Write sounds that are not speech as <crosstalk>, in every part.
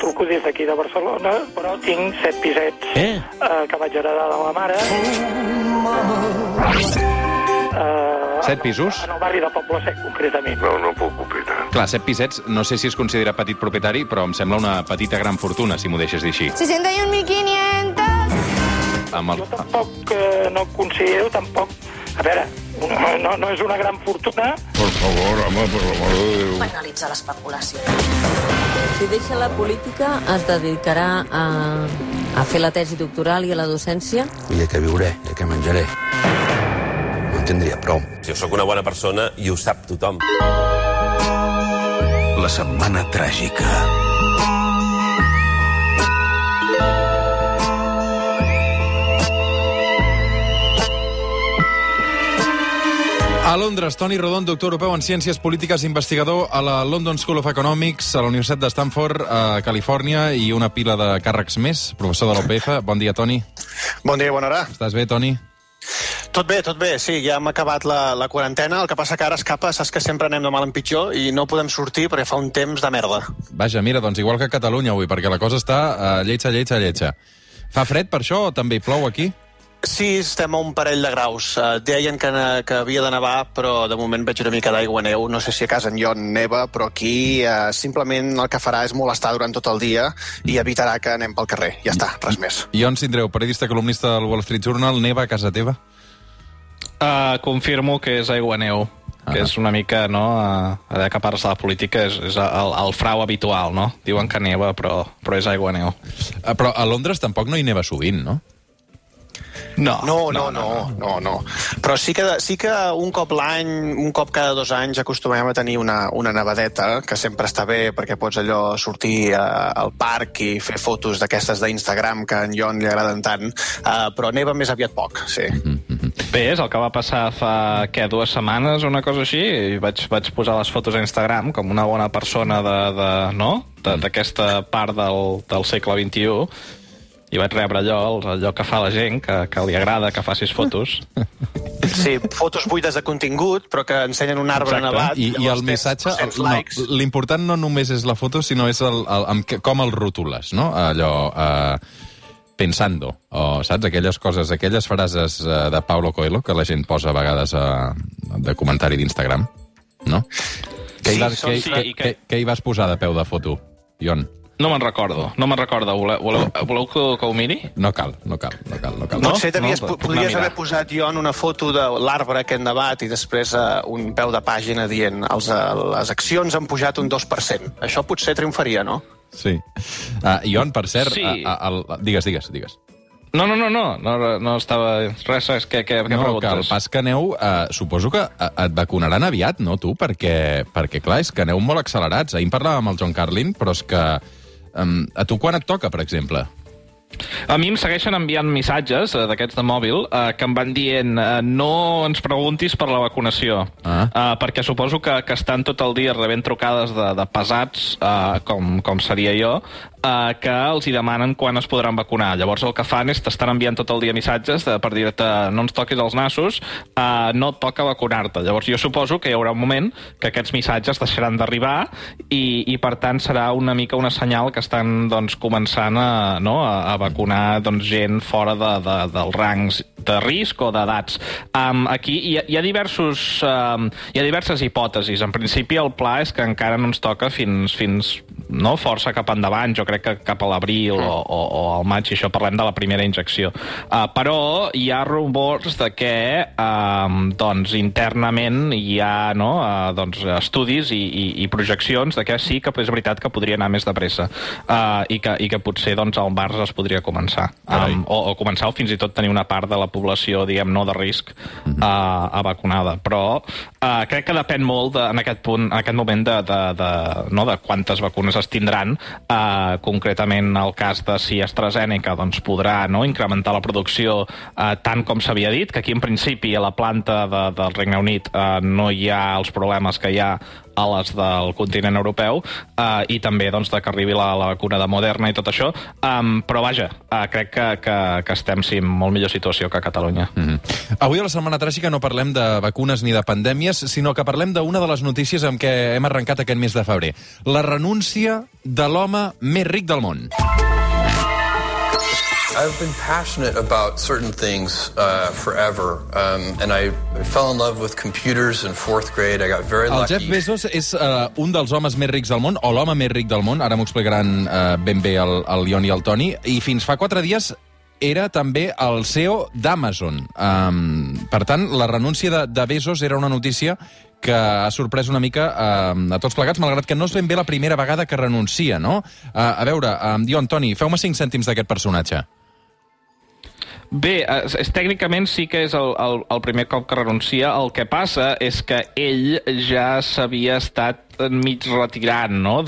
Truco des d'aquí de Barcelona, però tinc set pisets Eh? eh, que vaig heredar de la mare. Eh, Set pisos? En el barri de Poble Sec, concretament. No, no puc opinar. Clar, set pisets, no sé si es considera petit propietari, però em sembla una petita gran fortuna, si m'ho deixes dir així. 61.500. Amb el... Jo tampoc eh, no considero, tampoc... A veure, no, no, no és una gran fortuna, Por favor, home, per l'amor de Déu. Penalitza l'especulació. Si deixa la política, es dedicarà a, a fer la tesi doctoral i a la docència? I de què viuré, de què menjaré. No en tindria prou. Jo sóc una bona persona i ho sap tothom. La setmana tràgica. A Londres, Toni Rodon, doctor europeu en Ciències Polítiques, investigador a la London School of Economics, a la Universitat de Stanford, a Califòrnia, i una pila de càrrecs més, professor de l'OPF. <laughs> Bon dia, Toni. Bon dia, bona hora. Estàs bé, Toni? Tot bé, tot bé, sí, ja hem acabat la, la quarantena, el que passa que ara escapa, saps que sempre anem de mal en pitjor i no podem sortir perquè fa un temps de merda. Vaja, mira, doncs igual que a Catalunya avui, perquè la cosa està uh, lletja, lletja, lletja. Fa fred per això o també hi plou aquí? Sí, estem a un parell de graus. Uh, deien que, ne- que havia de nevar, però de moment veig una mica d'aigua neu. No sé si a casa en Jon neva, però aquí uh, simplement el que farà és molestar durant tot el dia i evitarà que anem pel carrer. Ja està, res més. Ion Sindreu, periodista columnista del Wall Street Journal, neva a casa teva? Uh, confirmo que és aigua neu que Ah. és una mica, no, allà que parles de la política, és, és el, el frau habitual, no? Diuen que neva, però, però és aigua neu. Uh, però a Londres tampoc no hi neva sovint, no? No, No, no, no, no, no. Però sí que, sí que un cop l'any, un cop cada dos anys acostumem a tenir una, una nevadeta, que sempre està bé perquè pots allò sortir a, al parc i fer fotos d'aquestes d'Instagram que a en Jon li agraden tant, uh, però neva més aviat poc, sí. Bé, és el que va passar fa, què, dues setmanes o una cosa així, i vaig, vaig posar les fotos a Instagram com una bona persona de, de, no? De- d'aquesta part del, del segle XXI, i vaig rebre allò, el- allò que fa la gent, que, que li agrada que facis fotos. Sí, fotos buides de contingut, però que ensenyen un arbre Exacte. nevat. I, i el missatge... 200 no. L'important no només és la foto, sinó és el, el, amb, què- com el rotules, no? Allò... Uh, pensando, o saps? Aquelles coses, aquelles frases uh, de Paulo Coelho que la gent posa a vegades a, de comentari d'Instagram, no? Què, hi Sí, vas, què, sí, què, i que- què, què hi vas posar de peu de foto, Ion? No me'n recordo, no me'n recordo. Voleu, voleu, voleu que, que ho miri? No cal, no cal, no cal. No cal. No? Potser No, puc podries haver posat jo en una foto de l'arbre aquest nevat i després uh, un peu de pàgina dient els, uh, les accions han pujat un 2%. Això potser triomfaria, no? Sí. Uh, Ion, per cert... Sí. Uh, uh, el, digues, digues, digues. No, no, no, no, no, no estava... Res, res, què, què, què no, que el preguntes? pas que aneu, eh, suposo que eh, et vacunaran aviat, no, tu? Perquè, perquè clar, és que aneu molt accelerats. Ahir en parlàvem amb el John Carlin, però és que... Um, a tu quan et toca, per exemple? A mi em segueixen enviant missatges eh, d'aquests de mòbil eh, que em van dient eh, no ens preguntis per la vacunació Ah. eh, perquè suposo que, que estan tot el dia rebent trucades de, de pesats eh, com, com seria jo eh, que els hi demanen quan es podran vacunar. Llavors el que fan és t'estan enviant tot el dia missatges de, per dir-te no ens toquis els nassos, eh, no et toca vacunar-te. Llavors jo suposo que hi haurà un moment que aquests missatges deixaran d'arribar i, i per tant serà una mica una senyal que estan doncs, començant a, no, a, a vacunar doncs, gent fora de, de, dels rangs de risc o d'edats. Um, aquí hi ha, hi, ha diversos, um, hi ha diverses hipòtesis. En principi el pla és que encara no ens toca fins, fins no, força cap endavant, jo crec que cap a l'abril o, o, o al maig, i això parlem de la primera injecció. Uh, però hi ha rumors de que um, doncs, internament hi ha no, uh, doncs, estudis i, i, i projeccions de que sí que és veritat que podria anar més de pressa uh, i, que, i que potser doncs, al març es podria començar. Um, o, o començar o fins i tot tenir una part de la població, diguem, no de risc, uh, a vacunada. Però uh, crec que depèn molt de, en aquest punt, en aquest moment de, de, de, no, de quantes vacunes es tindran. Uh, concretament el cas de si AstraZeneca doncs, podrà no, incrementar la producció uh, tant com s'havia dit, que aquí en principi a la planta de, del Regne Unit uh, no hi ha els problemes que hi ha a les del continent europeu uh, i també doncs, de que arribi la, la vacuna de Moderna i tot això. Um, però vaja, uh, crec que, que, que estem sí, en molt millor situació que a Catalunya. Mm -hmm. Avui a la Setmana Tràgica no parlem de vacunes ni de pandèmies, sinó que parlem d'una de les notícies amb què hem arrencat aquest mes de febrer. La renúncia de l'home més ric del món. I've been passionate about certain things uh, forever, um, and I fell in love with computers in fourth grade. I got very El lucky. Jeff Bezos és uh, un dels homes més rics del món, o l'home més ric del món, ara m'ho explicaran uh, ben bé el, el Ion i el Toni, i fins fa quatre dies era també el CEO d'Amazon. Um, per tant, la renúncia de, de Bezos era una notícia que ha sorprès una mica uh, a tots plegats, malgrat que no és ben bé la primera vegada que renuncia, no? Uh, a veure, um, Ion, Toni, feu-me cinc cèntims d'aquest personatge. Bé, és, és, tècnicament sí que és el, el, el primer cop que renuncia. El que passa és que ell ja s'havia estat mig retirant no?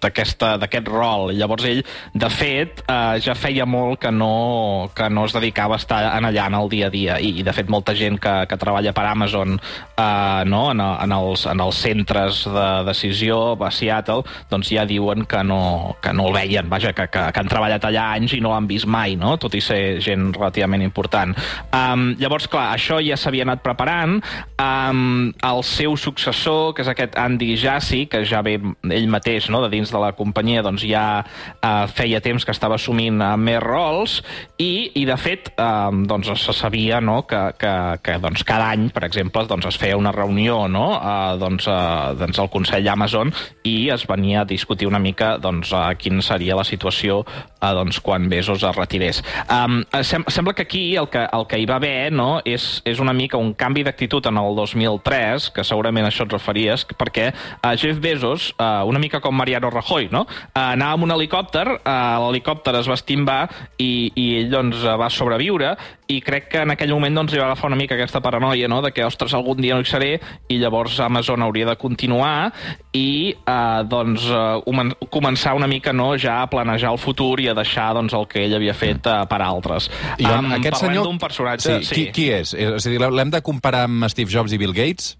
d'aquest rol. Llavors ell, de fet, eh, ja feia molt que no, que no es dedicava a estar en allà en el dia a dia. I, i de fet, molta gent que, que treballa per Amazon eh, no? en, en, els, en els centres de decisió a Seattle, doncs ja diuen que no, que no el veien, vaja, que, que, que han treballat allà anys i no l'han vist mai, no? tot i ser gent relativament important. Um, llavors, clar, això ja s'havia anat preparant. Um, el seu successor, que és aquest Andy Jassy, que ja ve ell mateix no, de dins de la companyia, doncs ja uh, feia temps que estava assumint uh, més rols i, i de fet, uh, doncs se sabia no, que, que, que doncs, cada any, per exemple, doncs es feia una reunió no, uh, doncs, uh, doncs al Consell Amazon i es venia a discutir una mica doncs, uh, quina seria la situació uh, doncs, quan Bezos es retirés. Um, sem sembla que aquí el que, el que hi va haver no, és, és una mica un canvi d'actitud en el 2003, que segurament això et referies, perquè uh, Jeff Bezos, uh, una mica com Mariano Rajoy, no? uh, anava amb un helicòpter, uh, l'helicòpter es va estimbar i, i ell doncs, va sobreviure i crec que en aquell moment doncs, li va agafar una mica aquesta paranoia no? de que, ostres, algun dia no hi seré i llavors Amazon hauria de continuar i uh, doncs, uh, començar una mica no, ja a planejar el futur i a deixar doncs, el que ell havia fet uh, per altres. I um, aquest senyor... d'un personatge... Sí, sí. Qui, qui és? És a dir, l'hem de comparar amb Steve Jobs i Bill Gates?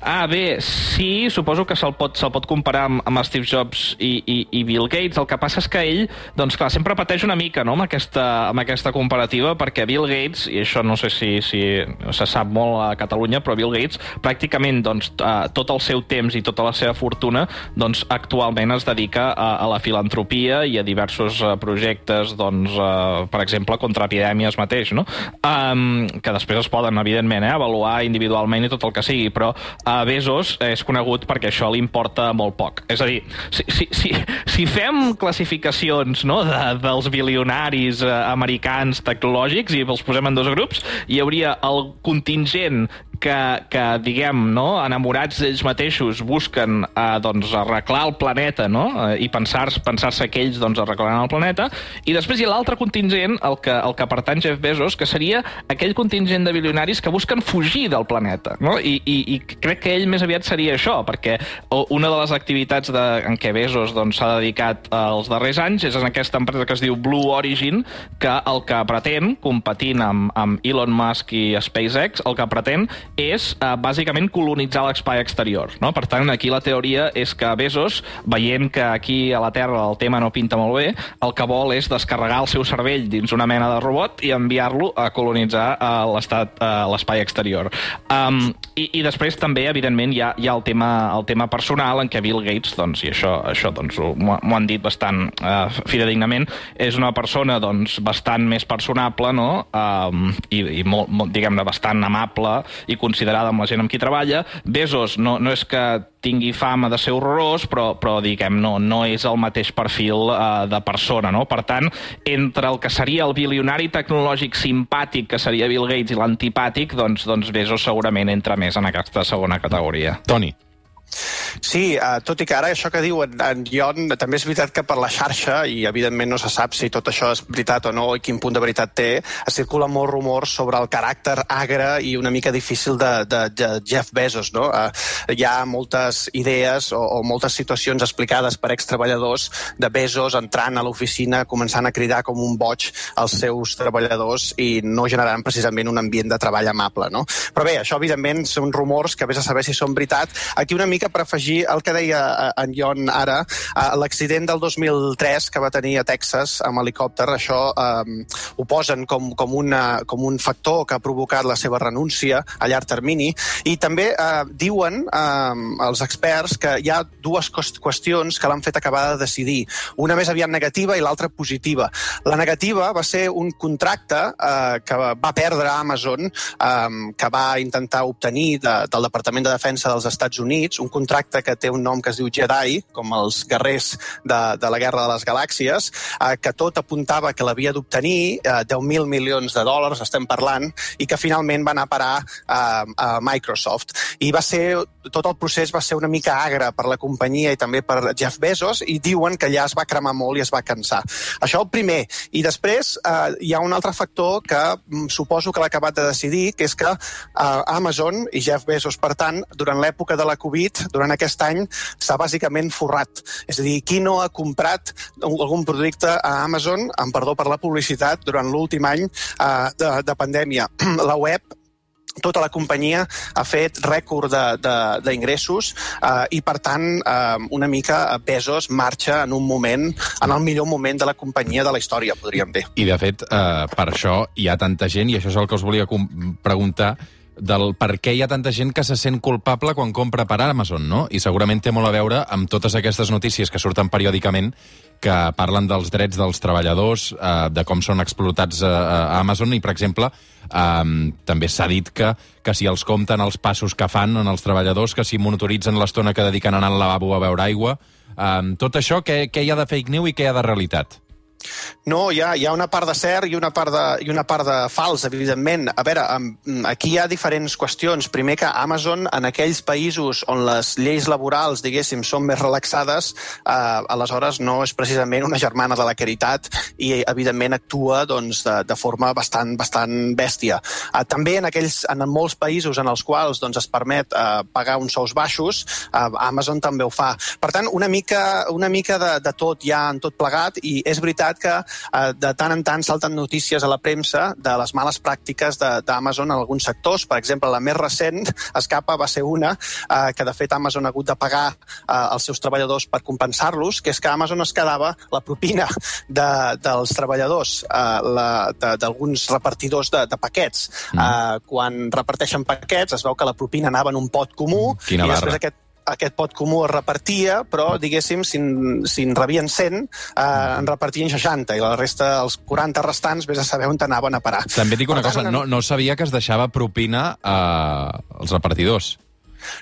Ah, bé, sí, suposo que se'l pot, se pot comparar amb, amb Steve Jobs i, i, i Bill Gates. El que passa és que ell, doncs clar, sempre pateix una mica no? amb, aquesta, amb aquesta comparativa, perquè Bill Gates, i això no sé si, si se sap molt a Catalunya, però Bill Gates pràcticament doncs, tot el seu temps i tota la seva fortuna doncs, actualment es dedica a, a la filantropia i a diversos uh, projectes, doncs, uh, per exemple, contra epidèmies mateix, no? Um, que després es poden, evidentment, eh, avaluar individualment i tot el que sigui, però a Bezos és conegut perquè això li importa molt poc. És a dir, si, si, si, si fem classificacions no, de, dels bilionaris eh, americans tecnològics i els posem en dos grups, hi hauria el contingent que, que diguem, no, enamorats d'ells mateixos busquen eh, doncs, arreglar el planeta no? eh, i pensar-se pensar que ells doncs, arreglaran el planeta, i després hi ha l'altre contingent, el que, el que pertany Jeff Bezos, que seria aquell contingent de bilionaris que busquen fugir del planeta. No? I, i, I crec que ell més aviat seria això, perquè una de les activitats de, en què Bezos s'ha doncs, dedicat els darrers anys és en aquesta empresa que es diu Blue Origin, que el que pretén, competint amb, amb Elon Musk i SpaceX, el que pretén és eh, bàsicament colonitzar l'espai exterior. No? Per tant, aquí la teoria és que Bezos, veient que aquí a la Terra el tema no pinta molt bé, el que vol és descarregar el seu cervell dins una mena de robot i enviar-lo a colonitzar eh, l'estat eh, l'espai exterior. Um, i, I després també, evidentment, hi ha, hi ha el, tema, el tema personal en què Bill Gates, doncs, i això, això doncs, m'ho han dit bastant uh, fidedignament, és una persona doncs, bastant més personable no? um, i, i molt, molt diguem-ne, bastant amable i considerada amb la gent amb qui treballa. Bezos no, no és que tingui fama de ser horrorós, però, però diguem, no, no és el mateix perfil uh, de persona, no? Per tant, entre el que seria el bilionari tecnològic simpàtic, que seria Bill Gates, i l'antipàtic, doncs, doncs Bezos segurament entra més en aquesta segona categoria. Toni. Sí, uh, tot i que ara això que diu en, en Jon, també és veritat que per la xarxa, i evidentment no se sap si tot això és veritat o no i quin punt de veritat té, es circulen molts rumors sobre el caràcter agre i una mica difícil de, de, de Jeff Bezos. No? Uh, hi ha moltes idees o, o moltes situacions explicades per extreballadors de Bezos entrant a l'oficina, començant a cridar com un boig als seus treballadors i no generant precisament un ambient de treball amable. No? Però bé, això evidentment són rumors que vés a saber si són veritat. Aquí una mica per afegir el que deia eh, en Jon ara, eh, l'accident del 2003 que va tenir a Texas amb helicòpter, això eh, ho posen com, com, una, com un factor que ha provocat la seva renúncia a llarg termini i també eh, diuen eh, els experts que hi ha dues qüestions que l'han fet acabar de decidir. Una més aviat negativa i l'altra positiva. La negativa va ser un contracte eh, que va perdre Amazon, eh, que va intentar obtenir de, del Departament de Defensa dels Estats Units, un contracte que té un nom que es diu Jedi, com els guerrers de, de la Guerra de les Galàxies, eh, que tot apuntava que l'havia d'obtenir, eh, 10.000 milions de dòlars estem parlant, i que finalment va anar a parar eh, a Microsoft. I va ser, tot el procés va ser una mica agre per la companyia i també per Jeff Bezos, i diuen que allà es va cremar molt i es va cansar. Això el primer. I després eh, hi ha un altre factor que mm, suposo que l'ha acabat de decidir, que és que eh, Amazon i Jeff Bezos, per tant, durant l'època de la Covid, durant aquest any, s'ha bàsicament forrat. És a dir, qui no ha comprat algun producte a Amazon, amb perdó per la publicitat, durant l'últim any eh, de, de pandèmia? <clears throat> la web tota la companyia ha fet rècord d'ingressos eh, i, per tant, eh, una mica Bezos marxa en un moment, en el millor moment de la companyia de la història, podríem dir. I, de fet, eh, per això hi ha tanta gent, i això és el que us volia preguntar, del per què hi ha tanta gent que se sent culpable quan compra per Amazon, no? I segurament té molt a veure amb totes aquestes notícies que surten periòdicament que parlen dels drets dels treballadors, eh, de com són explotats a, a Amazon i, per exemple, eh, també s'ha dit que, que si els compten els passos que fan en els treballadors, que si monitoritzen l'estona que dediquen a anar al lavabo a beure aigua, eh, tot això, què, què hi ha de fake news i què hi ha de realitat? No, hi ha, hi ha una part de cert i una part de, i una part de fals, evidentment. A veure, aquí hi ha diferents qüestions. Primer que Amazon, en aquells països on les lleis laborals, diguéssim, són més relaxades, eh, aleshores no és precisament una germana de la caritat i, evidentment, actua doncs, de, de forma bastant, bastant bèstia. Eh, també en, aquells, en molts països en els quals doncs, es permet eh, pagar uns sous baixos, eh, Amazon també ho fa. Per tant, una mica, una mica de, de tot ja en tot plegat i és veritat veritat que eh, de tant en tant salten notícies a la premsa de les males pràctiques d'Amazon en alguns sectors. Per exemple, la més recent, escapa, va ser una eh, que, de fet, Amazon ha hagut de pagar eh, als seus treballadors per compensar-los, que és que Amazon es quedava la propina de, dels treballadors, eh, d'alguns repartidors de, de paquets. Mm. Eh, quan reparteixen paquets, es veu que la propina anava en un pot comú Quina i barra. després aquest aquest pot comú es repartia, però, diguéssim, si, en, si en rebien 100, eh, en repartien 60, i la resta, els 40 restants, vés a saber on anaven a parar. També dic una Per cosa, tant, no, no sabia que es deixava propina eh, als repartidors.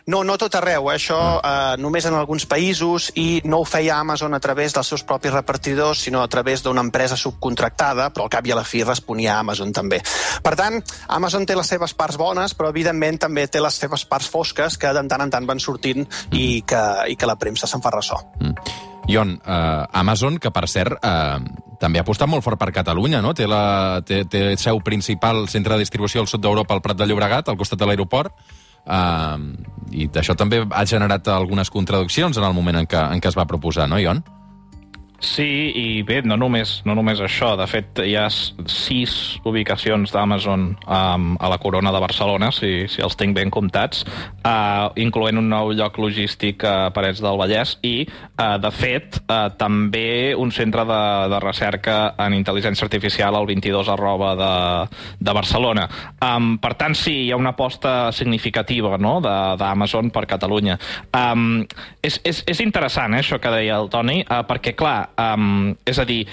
No, no tot arreu, eh? això eh, només en alguns països i no ho feia Amazon a través dels seus propis repartidors, sinó a través d'una empresa subcontractada, però al cap i a la fi responia a Amazon també. Per tant, Amazon té les seves parts bones, però evidentment també té les seves parts fosques que de tant en tant van sortint i que, i que la premsa se'n fa ressò. Mm. Ion, eh, Amazon, que per cert eh, també ha apostat molt fort per Catalunya, no? Té, la, té, té seu principal centre de distribució al sud d'Europa, al Prat de Llobregat, al costat de l'aeroport, Uh, I això també ha generat algunes contradiccions en el moment en què, en què es va proposar, no, Ion? Sí, i bé, no només, no només això. De fet, hi ha sis ubicacions d'Amazon um, a la corona de Barcelona, si, si els tinc ben comptats, uh, incloent un nou lloc logístic a Parets del Vallès i, uh, de fet, uh, també un centre de, de recerca en intel·ligència artificial al 22 arroba de, de Barcelona. Um, per tant, sí, hi ha una aposta significativa no?, d'Amazon per Catalunya. Um, és, és, és interessant, eh, això que deia el Toni, uh, perquè, clar, Um, és a dir,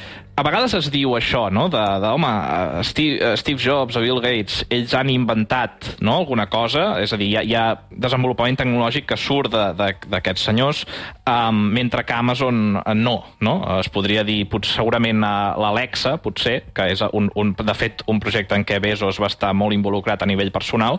a vegades es diu això, no?, de, de home, eh, Steve, eh, Steve Jobs o Bill Gates, ells han inventat no, alguna cosa, és a dir, hi ha, hi ha desenvolupament tecnològic que surt d'aquests senyors, um, mentre que Amazon uh, no, no? Es podria dir, potser, segurament l'Alexa, potser, que és un, un, de fet un projecte en què Bezos va estar molt involucrat a nivell personal,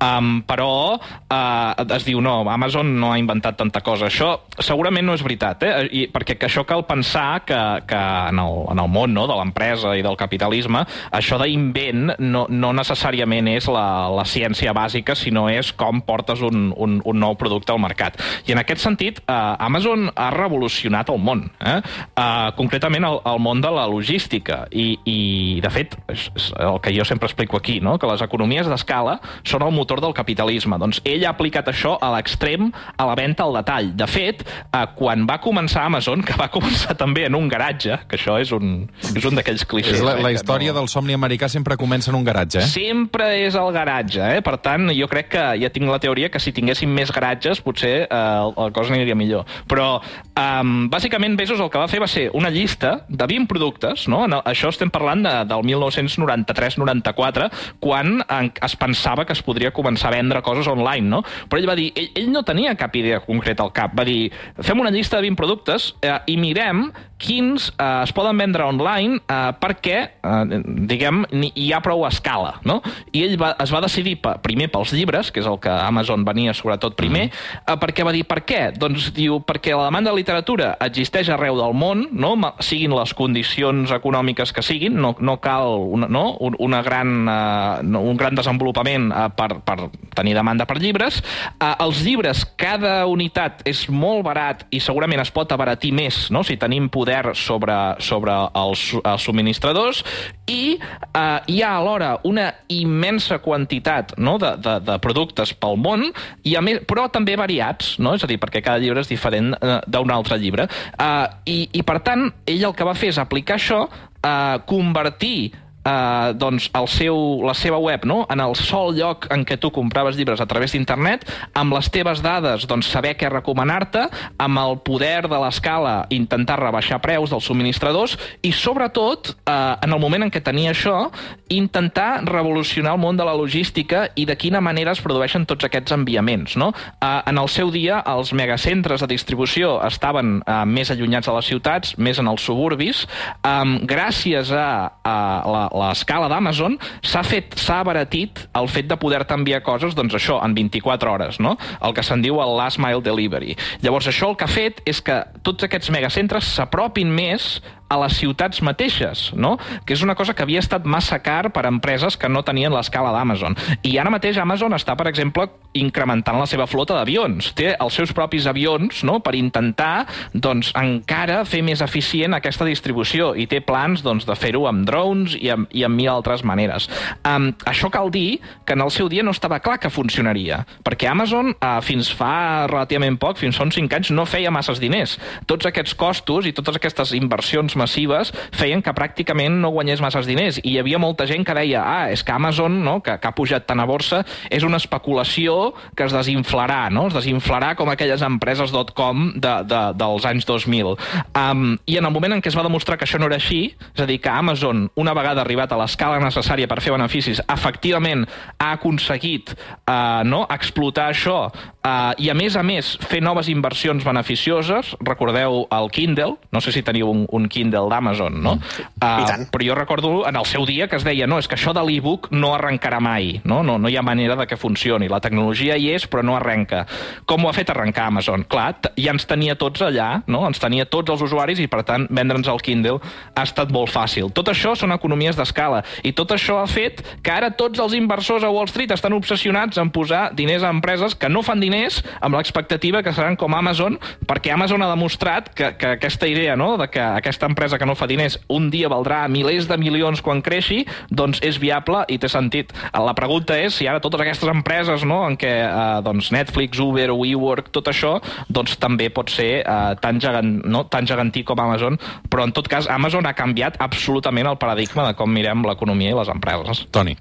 um, però uh, es diu, no, Amazon no ha inventat tanta cosa. Això segurament no és veritat, eh? I, perquè que això cal pensar que, que en, el, en el món no, de l'empresa i del capitalisme, això d'invent no, no necessàriament és la, la ciència bàsica, sinó és com portes un, un, un nou producte al mercat. I en aquest sentit, eh, Amazon ha revolucionat el món, eh? Eh, concretament el, el món de la logística. I, i de fet, és, és el que jo sempre explico aquí, no? que les economies d'escala són el motor del capitalisme. Doncs ell ha aplicat això a l'extrem a la venda al detall. De fet, eh, quan va començar Amazon, que va començar també en un garatge, que això és un, és un d'aquells clixés. És la, eh, la història no... del somni americà sempre comença en un garatge, eh? Sempre és el garatge, eh? Per tant, jo crec que ja tinc la teoria que si tinguéssim més garatges potser eh, la cosa aniria millor. Però, um, bàsicament, Bezos el que va fer va ser una llista de 20 productes, no? En el, això estem parlant de, del 1993-94, quan en, es pensava que es podria començar a vendre coses online, no? Però ell va dir, ell, ell no tenia cap idea concreta al cap, va dir, fem una llista de 20 productes eh, i mirem quins eh, es poden vendre online eh, perquè, eh, diguem, hi ha prou escala, no? I ell va, es va decidir primer pels llibres, que és el que Amazon venia sobretot primer, mm. eh, perquè va dir, per què? Doncs diu, perquè la demanda de literatura existeix arreu del món, no? siguin les condicions econòmiques que siguin, no, no cal una, no? una gran, eh, un gran desenvolupament eh, per, per tenir demanda per llibres. Eh, els llibres, cada unitat és molt barat i segurament es pot abaratir més no? si tenim poder sobre, sobre els, els subministradors i eh, hi ha alhora una immensa quantitat no? de, de, de productes pel món, i a més, però també variats, no? és a dir, perquè cada llibre és diferent eh, d'un altre llibre. Eh, i, I, per tant, ell el que va fer és aplicar això, eh, convertir eh, doncs el seu, la seva web no? en el sol lloc en què tu compraves llibres a través d'internet, amb les teves dades doncs, saber què recomanar-te, amb el poder de l'escala intentar rebaixar preus dels subministradors i sobretot, eh, en el moment en què tenia això, intentar revolucionar el món de la logística i de quina manera es produeixen tots aquests enviaments. No? Eh, en el seu dia, els megacentres de distribució estaven eh, més allunyats de les ciutats, més en els suburbis. Eh, gràcies a, a la, l'escala d'Amazon s'ha fet, s'ha abaratit el fet de poder-te enviar coses, doncs això, en 24 hores, no? El que se'n diu el last mile delivery. Llavors, això el que ha fet és que tots aquests megacentres s'apropin més a les ciutats mateixes, no? que és una cosa que havia estat massa car per a empreses que no tenien l'escala d'Amazon. I ara mateix Amazon està, per exemple, incrementant la seva flota d'avions. Té els seus propis avions no? per intentar doncs, encara fer més eficient aquesta distribució i té plans doncs, de fer-ho amb drones i amb, i amb mil altres maneres. Um, això cal dir que en el seu dia no estava clar que funcionaria, perquè Amazon uh, fins fa relativament poc, fins fa uns 5 anys, no feia masses diners. Tots aquests costos i totes aquestes inversions massives feien que pràcticament no guanyés masses diners i hi havia molta gent que deia ah, és que Amazon, no, que, que ha pujat tant a borsa, és una especulació que es desinflarà, no? es desinflarà com aquelles empreses .com de, de, dels anys 2000. Um, I en el moment en què es va demostrar que això no era així, és a dir, que Amazon, una vegada arribat a l'escala necessària per fer beneficis, efectivament ha aconseguit uh, no, explotar això uh, i, a més a més, fer noves inversions beneficioses. Recordeu el Kindle, no sé si teniu un, un Kindle Kindle d'Amazon, no? Uh, però jo recordo en el seu dia que es deia no, és que això de l'e-book no arrencarà mai, no? no? No hi ha manera de que funcioni. La tecnologia hi és, però no arrenca. Com ho ha fet arrencar Amazon? Clar, ja ens tenia tots allà, no? Ens tenia tots els usuaris i, per tant, vendre'ns el Kindle ha estat molt fàcil. Tot això són economies d'escala i tot això ha fet que ara tots els inversors a Wall Street estan obsessionats en posar diners a empreses que no fan diners amb l'expectativa que seran com Amazon, perquè Amazon ha demostrat que, que aquesta idea no? de que aquesta empresa empresa que no fa diners un dia valdrà milers de milions quan creixi, doncs és viable i té sentit. La pregunta és si ara totes aquestes empreses no, en què eh, doncs Netflix, Uber, WeWork, tot això, doncs també pot ser eh, tan, gegant, no, tan gegantí com Amazon, però en tot cas Amazon ha canviat absolutament el paradigma de com mirem l'economia i les empreses. Toni.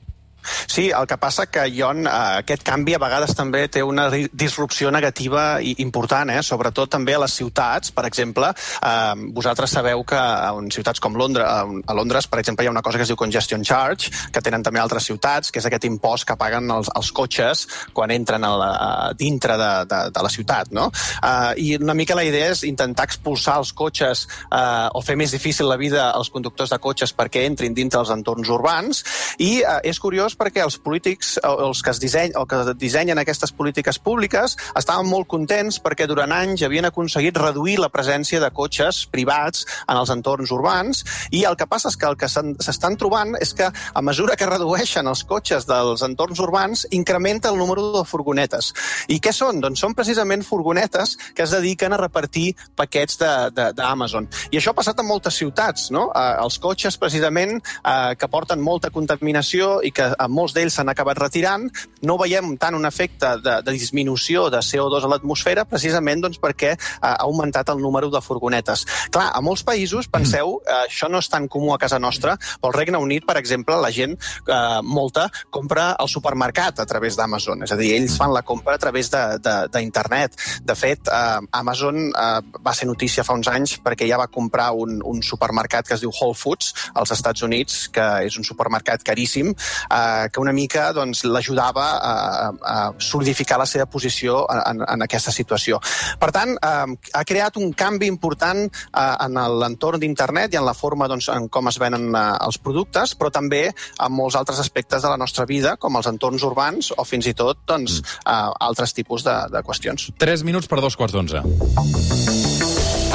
Sí, el que passa que, Ion, eh, aquest canvi a vegades també té una disrupció negativa i important, eh? sobretot també a les ciutats. Per exemple, eh, vosaltres sabeu que en ciutats com Londres, a Londres, per exemple, hi ha una cosa que es diu congestion charge, que tenen també altres ciutats, que és aquest impost que paguen els, els cotxes quan entren a la, a dintre de, de, de la ciutat. No? Eh, I una mica la idea és intentar expulsar els cotxes eh, o fer més difícil la vida als conductors de cotxes perquè entrin dintre els entorns urbans i eh, és curiós perquè els polítics, els que, es disseny, o que dissenyen aquestes polítiques públiques estaven molt contents perquè durant anys havien aconseguit reduir la presència de cotxes privats en els entorns urbans i el que passa és que el que s'estan trobant és que a mesura que redueixen els cotxes dels entorns urbans incrementa el número de furgonetes. I què són? Doncs són precisament furgonetes que es dediquen a repartir paquets d'Amazon. I això ha passat en moltes ciutats, no? Eh, els cotxes, precisament, eh, que porten molta contaminació i que molts d'ells s'han acabat retirant, no veiem tant un efecte de, de disminució de CO2 a l'atmosfera, precisament doncs, perquè eh, ha augmentat el número de furgonetes. Clar, a molts països, penseu, eh, això no és tan comú a casa nostra, però al Regne Unit, per exemple, la gent, eh, molta, compra al supermercat a través d'Amazon. És a dir, ells fan la compra a través de- de- d'internet. De, de fet, eh, Amazon eh, va ser notícia fa uns anys perquè ja va comprar un, un supermercat que es diu Whole Foods als Estats Units, que és un supermercat caríssim, eh, que una mica doncs, l'ajudava a, a solidificar la seva posició en, en aquesta situació. Per tant, eh, ha creat un canvi important eh, en l'entorn d'internet i en la forma doncs, en com es venen eh, els productes, però també en molts altres aspectes de la nostra vida, com els entorns urbans o fins i tot doncs, eh, altres tipus de, de qüestions. 3 minuts per dos quarts d'onze.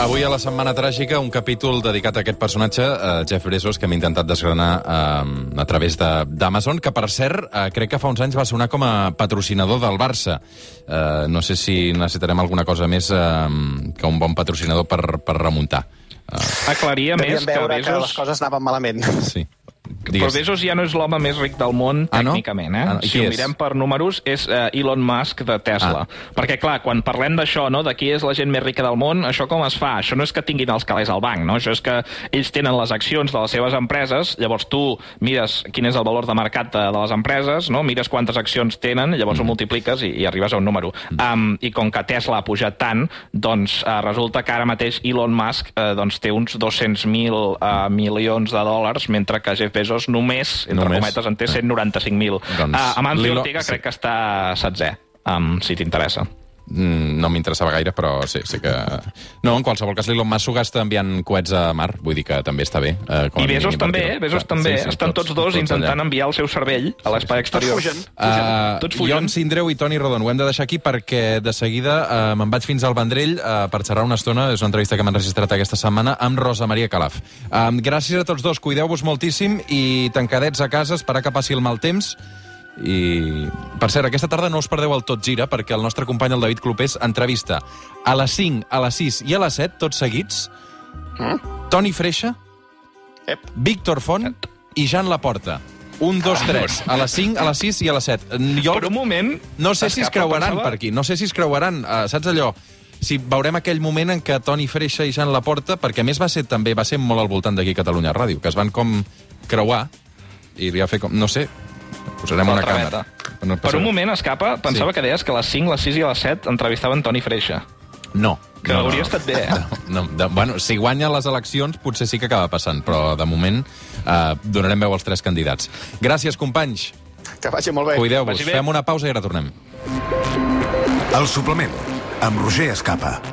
Avui a la Setmana Tràgica, un capítol dedicat a aquest personatge, eh, Jeff Bezos, que hem intentat desgranar eh, a través de- d'Amazon, que, per cert, eh, crec que fa uns anys va sonar com a patrocinador del Barça. Eh, no sé si necessitarem alguna cosa més eh, que un bon patrocinador per, per remuntar. Aclaria més que veure que, Bezos... les coses anaven malament. Sí. Però Bezos ja no és l'home més ric del món, Ah, no? tècnicament, eh? Ah, no. Si ho és? mirem per números, és uh, Elon Musk de Tesla. Ah. Perquè, clar, quan parlem d'això, no?, de qui és la gent més rica del món, això com es fa? Això no és que tinguin els calés al banc, no? Això és que ells tenen les accions de les seves empreses, llavors tu mires quin és el valor de mercat de, de les empreses, no? mires quantes accions tenen, llavors Mm. ho multipliques i, i arribes a un número. Um, I com que Tesla ha pujat tant, doncs uh, resulta que ara mateix Elon Musk uh, doncs, té uns 200.000 uh, milions de dòlars, mentre que Jeff Bezos només, entre Només. cometes, en té 195.000. Doncs, uh, Amancio Ortega sí. crec que està setzè, um, si t'interessa. Mm, no m'interessava gaire, però sí, sí que... No, en qualsevol cas, l'Elon Musk s'ho gasta enviant coets a Mar, vull dir que també està bé. Eh, com a I Bezos també, eh? Clar, també. sí, sí, Estan tots, dos intentant allà. enviar el seu cervell a l'espai exterior. fugen. Uh, Tots fugen. Ion Sindreu i Toni Rodon, ho hem de deixar aquí perquè de seguida uh, me'n vaig fins al Vendrell uh, per xerrar una estona, és una entrevista que m'han registrat aquesta setmana amb Rosa Maria Calaf. Um, gràcies a tots dos, cuideu-vos moltíssim i tancadets a casa, esperar que passi el mal temps i, per cert, aquesta tarda no us perdeu el Tot Gira perquè el nostre company, el David Clopés, entrevista a les 5, a les 6 i a les 7, tots seguits, Toni Freixa, Ep. Víctor Font i Jan Laporta. Un, dos, tres. A les 5, a les 6 i a les 7. Jo Per un moment... no sé si es creuaran pensava- per aquí. No sé si es creuaran. Uh, saps allò? Si veurem aquell moment en què Toni Freixa i Jan Laporta, perquè a més va ser també va ser molt al voltant d'aquí Catalunya Ràdio, que es van com creuar i li va fer com... No sé, posarem una càmera. No Per un moment, Escapa, pensava Sí. que deies que a les 5, les 6 i a les 7 entrevistaven Toni Freixa. No. Que no, hauria no. estat bé, eh? <laughs> No, de, bueno, si guanya les eleccions potser sí que acaba passant, però de moment eh, donarem veu als tres candidats. Gràcies, companys. Que vagi molt bé. Cuideu-vos. Fem una pausa i ara tornem. El suplement, amb Roger Escapa.